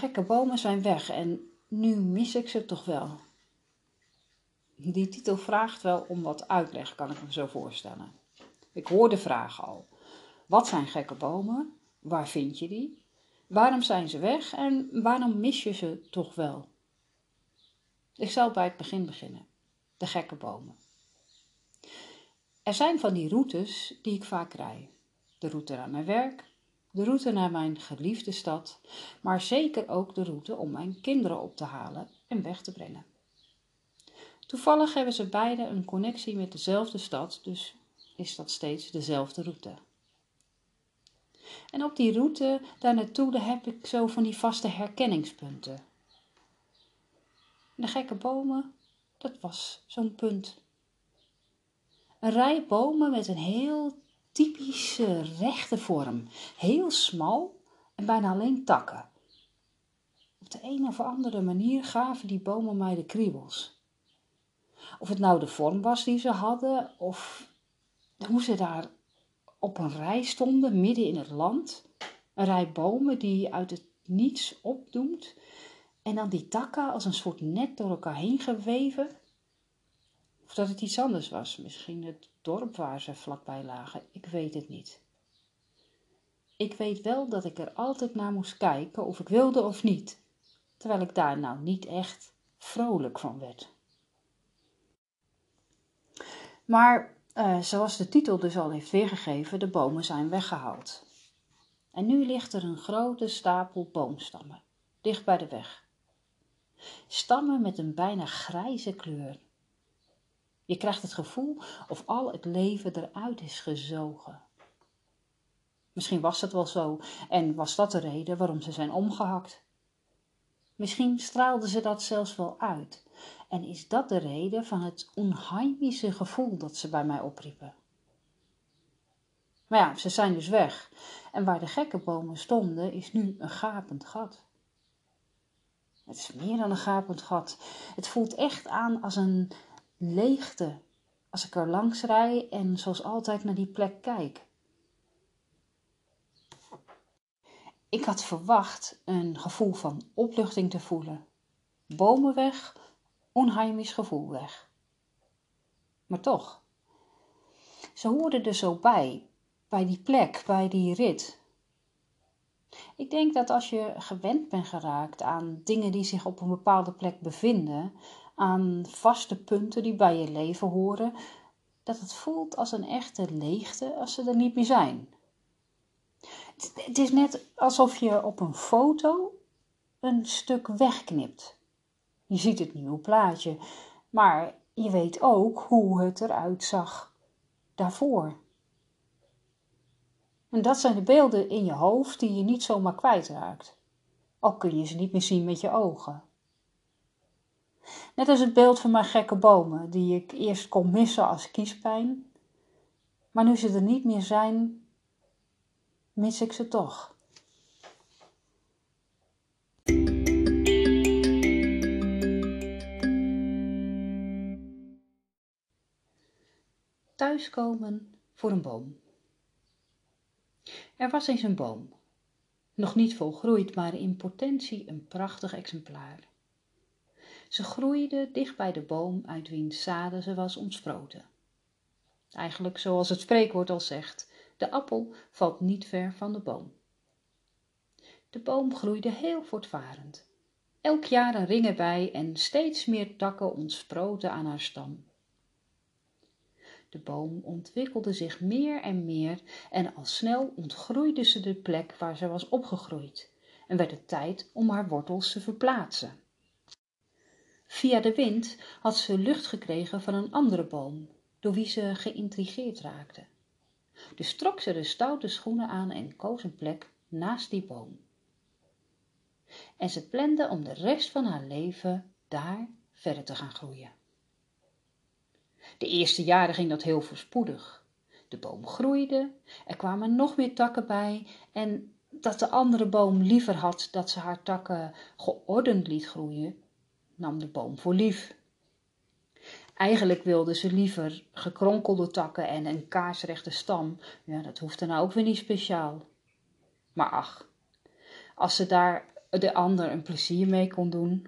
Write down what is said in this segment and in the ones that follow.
gekke bomen zijn weg en nu mis ik ze toch wel. Die titel vraagt wel om wat uitleg, kan ik me zo voorstellen. Ik hoor de vraag al. Wat zijn gekke bomen? Waar vind je die? Waarom zijn ze weg en waarom mis je ze toch wel? Ik zal bij het begin beginnen. De gekke bomen. Er zijn van die routes die ik vaak rij. De route naar mijn werk, de route naar mijn geliefde stad, maar zeker ook de route om mijn kinderen op te halen en weg te brengen. Toevallig hebben ze beide een connectie met dezelfde stad, dus is dat steeds dezelfde route. En op die route daar naartoe heb ik zo van die vaste herkenningspunten. De gekke bomen, dat was zo'n punt. Een rij bomen met een heel typische rechte vorm, heel smal en bijna alleen takken. Op de een of andere manier gaven die bomen mij de kriebels. Of het nou de vorm was die ze hadden, of hoe ze daar op een rij stonden midden in het land. Een rij bomen die uit het niets opdoemt. En dan die takken als een soort net door elkaar heen geweven. Of dat het iets anders was, misschien het dorp waar ze vlakbij lagen, ik weet het niet. Ik weet wel dat ik er altijd naar moest kijken of ik wilde of niet, terwijl ik daar nou niet echt vrolijk van werd. Maar uh, zoals de titel dus al heeft weergegeven, de bomen zijn weggehaald. En nu ligt er een grote stapel boomstammen, dicht bij de weg. Stammen met een bijna grijze kleur. Je krijgt het gevoel of al het leven eruit is gezogen. Misschien was het wel zo en was dat de reden waarom ze zijn omgehakt. Misschien straalden ze dat zelfs wel uit en is dat de reden van het onheimische gevoel dat ze bij mij opriepen? Maar ja, ze zijn dus weg. En waar de gekke bomen stonden, is nu een gapend gat. Het is meer dan een gapend gat. Het voelt echt aan als een leegte als ik er langs rij en zoals altijd naar die plek kijk. Ik had verwacht een gevoel van opluchting te voelen. Bomen weg, onheimisch gevoel weg. Maar toch, ze hoorden er zo bij, bij die plek, bij die rit. Ik denk dat als je gewend bent geraakt aan dingen die zich op een bepaalde plek bevinden, aan vaste punten die bij je leven horen, dat het voelt als een echte leegte als ze er niet meer zijn. Het is net alsof je op een foto een stuk wegknipt. Je ziet het nieuwe plaatje, maar je weet ook hoe het eruit zag daarvoor. En dat zijn de beelden in je hoofd die je niet zomaar kwijtraakt, al kun je ze niet meer zien met je ogen. Net als het beeld van mijn gekke bomen, die ik eerst kon missen als kiespijn, maar nu ze er niet meer zijn, mis ik ze toch. Thuiskomen voor een boom. Er was eens een boom, nog niet volgroeid, maar in potentie een prachtig exemplaar. Ze groeide dicht bij de boom uit wiens zaden ze was ontsproten. Eigenlijk zoals het spreekwoord al zegt, de appel valt niet ver van de boom. De boom groeide heel voortvarend. Elk jaar een ring erbij en steeds meer takken ontsproten aan haar stam. De boom ontwikkelde zich meer en meer en al snel ontgroeide ze de plek waar ze was opgegroeid en werd het tijd om haar wortels te verplaatsen. Via de wind had ze lucht gekregen van een andere boom, door wie ze geïntrigeerd raakte. Dus trok ze de stoute schoenen aan en koos een plek naast die boom. En ze plande om de rest van haar leven daar verder te gaan groeien. De eerste jaren ging dat heel voorspoedig. De boom groeide, er kwamen nog meer takken bij en dat de andere boom liever had dat ze haar takken geordend liet groeien, nam de boom voor lief. Eigenlijk wilde ze liever gekronkelde takken en een kaarsrechte stam. Ja, dat hoefde nou ook weer niet speciaal. Maar ach, als ze daar de ander een plezier mee kon doen.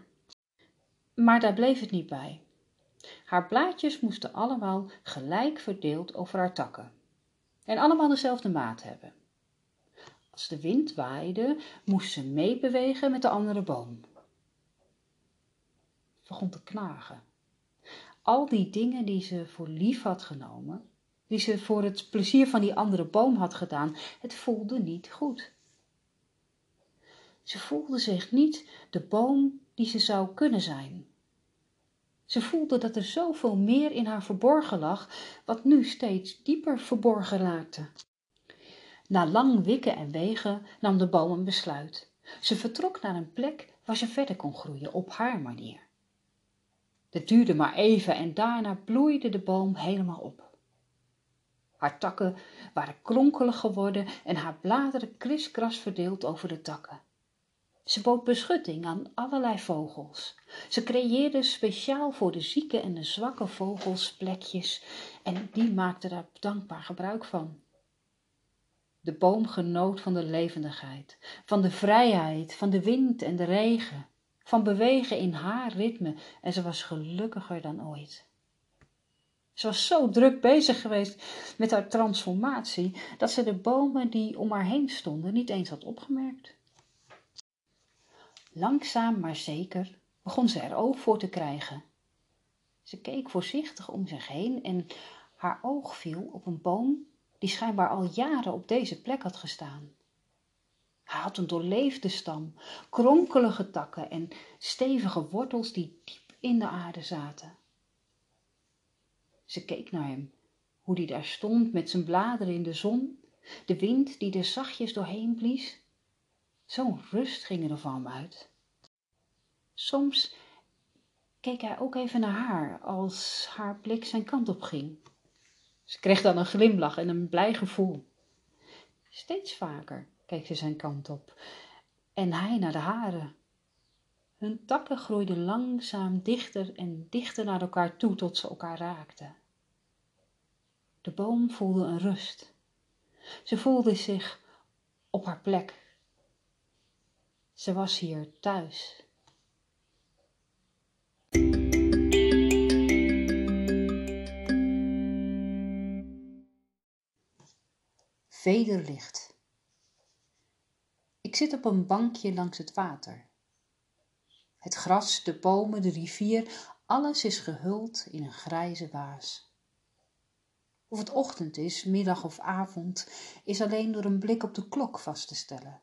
Maar daar bleef het niet bij. Haar blaadjes moesten allemaal gelijk verdeeld over haar takken en allemaal dezelfde maat hebben. Als de wind waaide, moest ze meebewegen met de andere boom. Begon te knagen. Al die dingen die ze voor lief had genomen, die ze voor het plezier van die andere boom had gedaan, het voelde niet goed. Ze voelde zich niet de boom die ze zou kunnen zijn. Ze voelde dat er zoveel meer in haar verborgen lag, wat nu steeds dieper verborgen raakte. Na lang wikken en wegen nam de boom een besluit. Ze vertrok naar een plek waar ze verder kon groeien op haar manier. Het duurde maar even en daarna bloeide de boom helemaal op. Haar takken waren kronkelig geworden en haar bladeren kriskras verdeeld over de takken. Ze bood beschutting aan allerlei vogels. Ze creëerde speciaal voor de zieke en de zwakke vogels plekjes en die maakten daar dankbaar gebruik van. De boom genoot van de levendigheid, van de vrijheid, van de wind en de regen, van bewegen in haar ritme en ze was gelukkiger dan ooit. Ze was zo druk bezig geweest met haar transformatie dat ze de bomen die om haar heen stonden niet eens had opgemerkt. Langzaam maar zeker begon ze er oog voor te krijgen. Ze keek voorzichtig om zich heen en haar oog viel op een boom die schijnbaar al jaren op deze plek had gestaan. Hij had een doorleefde stam, kronkelige takken en stevige wortels die diep in de aarde zaten. Ze keek naar hem, hoe die daar stond met zijn bladeren in de zon, de wind die er zachtjes doorheen blies. Zo'n rust ging er van hem uit. Soms keek hij ook even naar haar als haar blik zijn kant op ging. Ze kreeg dan een glimlach en een blij gevoel. Steeds vaker keek ze zijn kant op en hij naar de hare. Hun takken groeiden langzaam dichter en dichter naar elkaar toe tot ze elkaar raakten. De boom voelde een rust. Ze voelde zich op haar plek. Ze was hier thuis. Vederlicht. Ik zit op een bankje langs het water. Het gras, de bomen, de rivier, alles is gehuld in een grijze waas. Of het ochtend is, middag of avond, is alleen door een blik op de klok vast te stellen.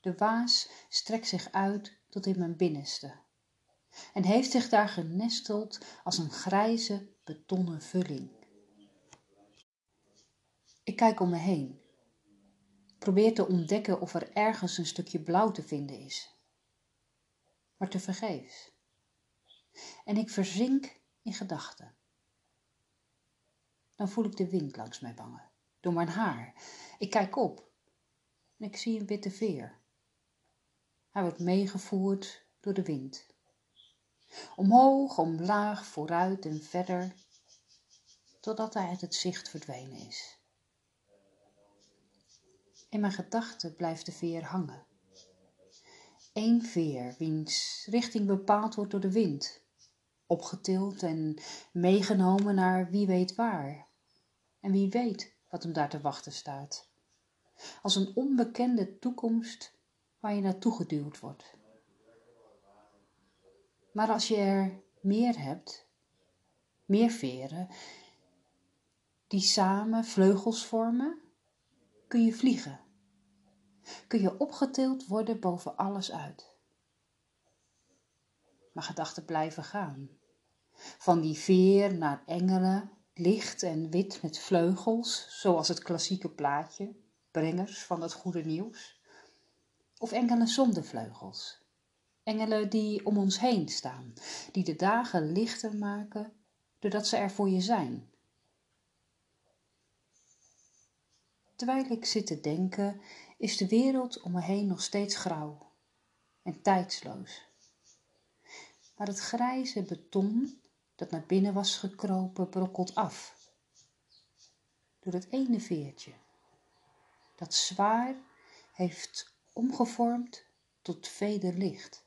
De waas strekt zich uit tot in mijn binnenste en heeft zich daar genesteld als een grijze betonnen vulling. Ik kijk om me heen, probeer te ontdekken of er ergens een stukje blauw te vinden is, maar tevergeefs. En ik verzink in gedachten. Dan voel ik de wind langs mij bangen, door mijn haar. Ik kijk op en ik zie een witte veer. Hij wordt meegevoerd door de wind. Omhoog, omlaag, vooruit en verder, totdat hij uit het zicht verdwenen is. In mijn gedachten blijft de veer hangen. Eén veer, wiens richting bepaald wordt door de wind, opgetild en meegenomen naar wie weet waar. En wie weet wat hem daar te wachten staat. Als een onbekende toekomst waar je naartoe geduwd wordt. Maar als je er meer hebt, meer veren, die samen vleugels vormen, kun je vliegen. Kun je opgetild worden boven alles uit. Maar gedachten blijven gaan. Van die veer naar engelen, licht en wit met vleugels, zoals het klassieke plaatje, brengers van het goede nieuws. Of engelen zonder vleugels. Engelen die om ons heen staan, die de dagen lichter maken doordat ze er voor je zijn. Terwijl ik zit te denken, is de wereld om me heen nog steeds grauw en tijdsloos. Maar het grijze beton dat naar binnen was gekropen brokkelt af. Door het ene veertje, dat zwaar heeft omgevormd tot vederlicht